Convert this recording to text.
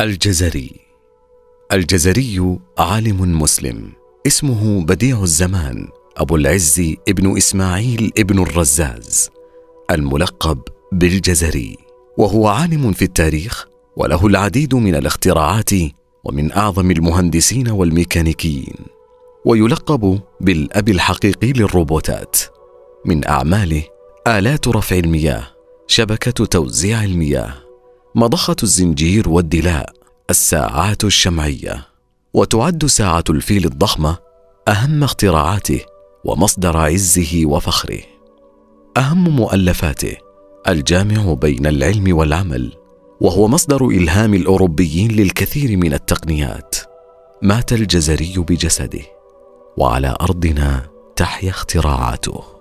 الجزري. الجزري عالم مسلم. اسمه بديع الزمان أبو العز ابن إسماعيل ابن الرزاز. الملقب بالجزري. وهو عالم في التاريخ وله العديد من الاختراعات ومن أعظم المهندسين والميكانيكيين. ويلقب بالأب الحقيقي للروبوتات. من أعماله آلات رفع المياه شبكة توزيع المياه. مضخة الزنجير والدلاء الساعات الشمعية. وتعد ساعة الفيل الضخمة أهم اختراعاته ومصدر عزه وفخره. أهم مؤلفاته الجامع بين العلم والعمل وهو مصدر إلهام الأوروبيين للكثير من التقنيات. مات الجزري بجسده وعلى أرضنا تحيا اختراعاته.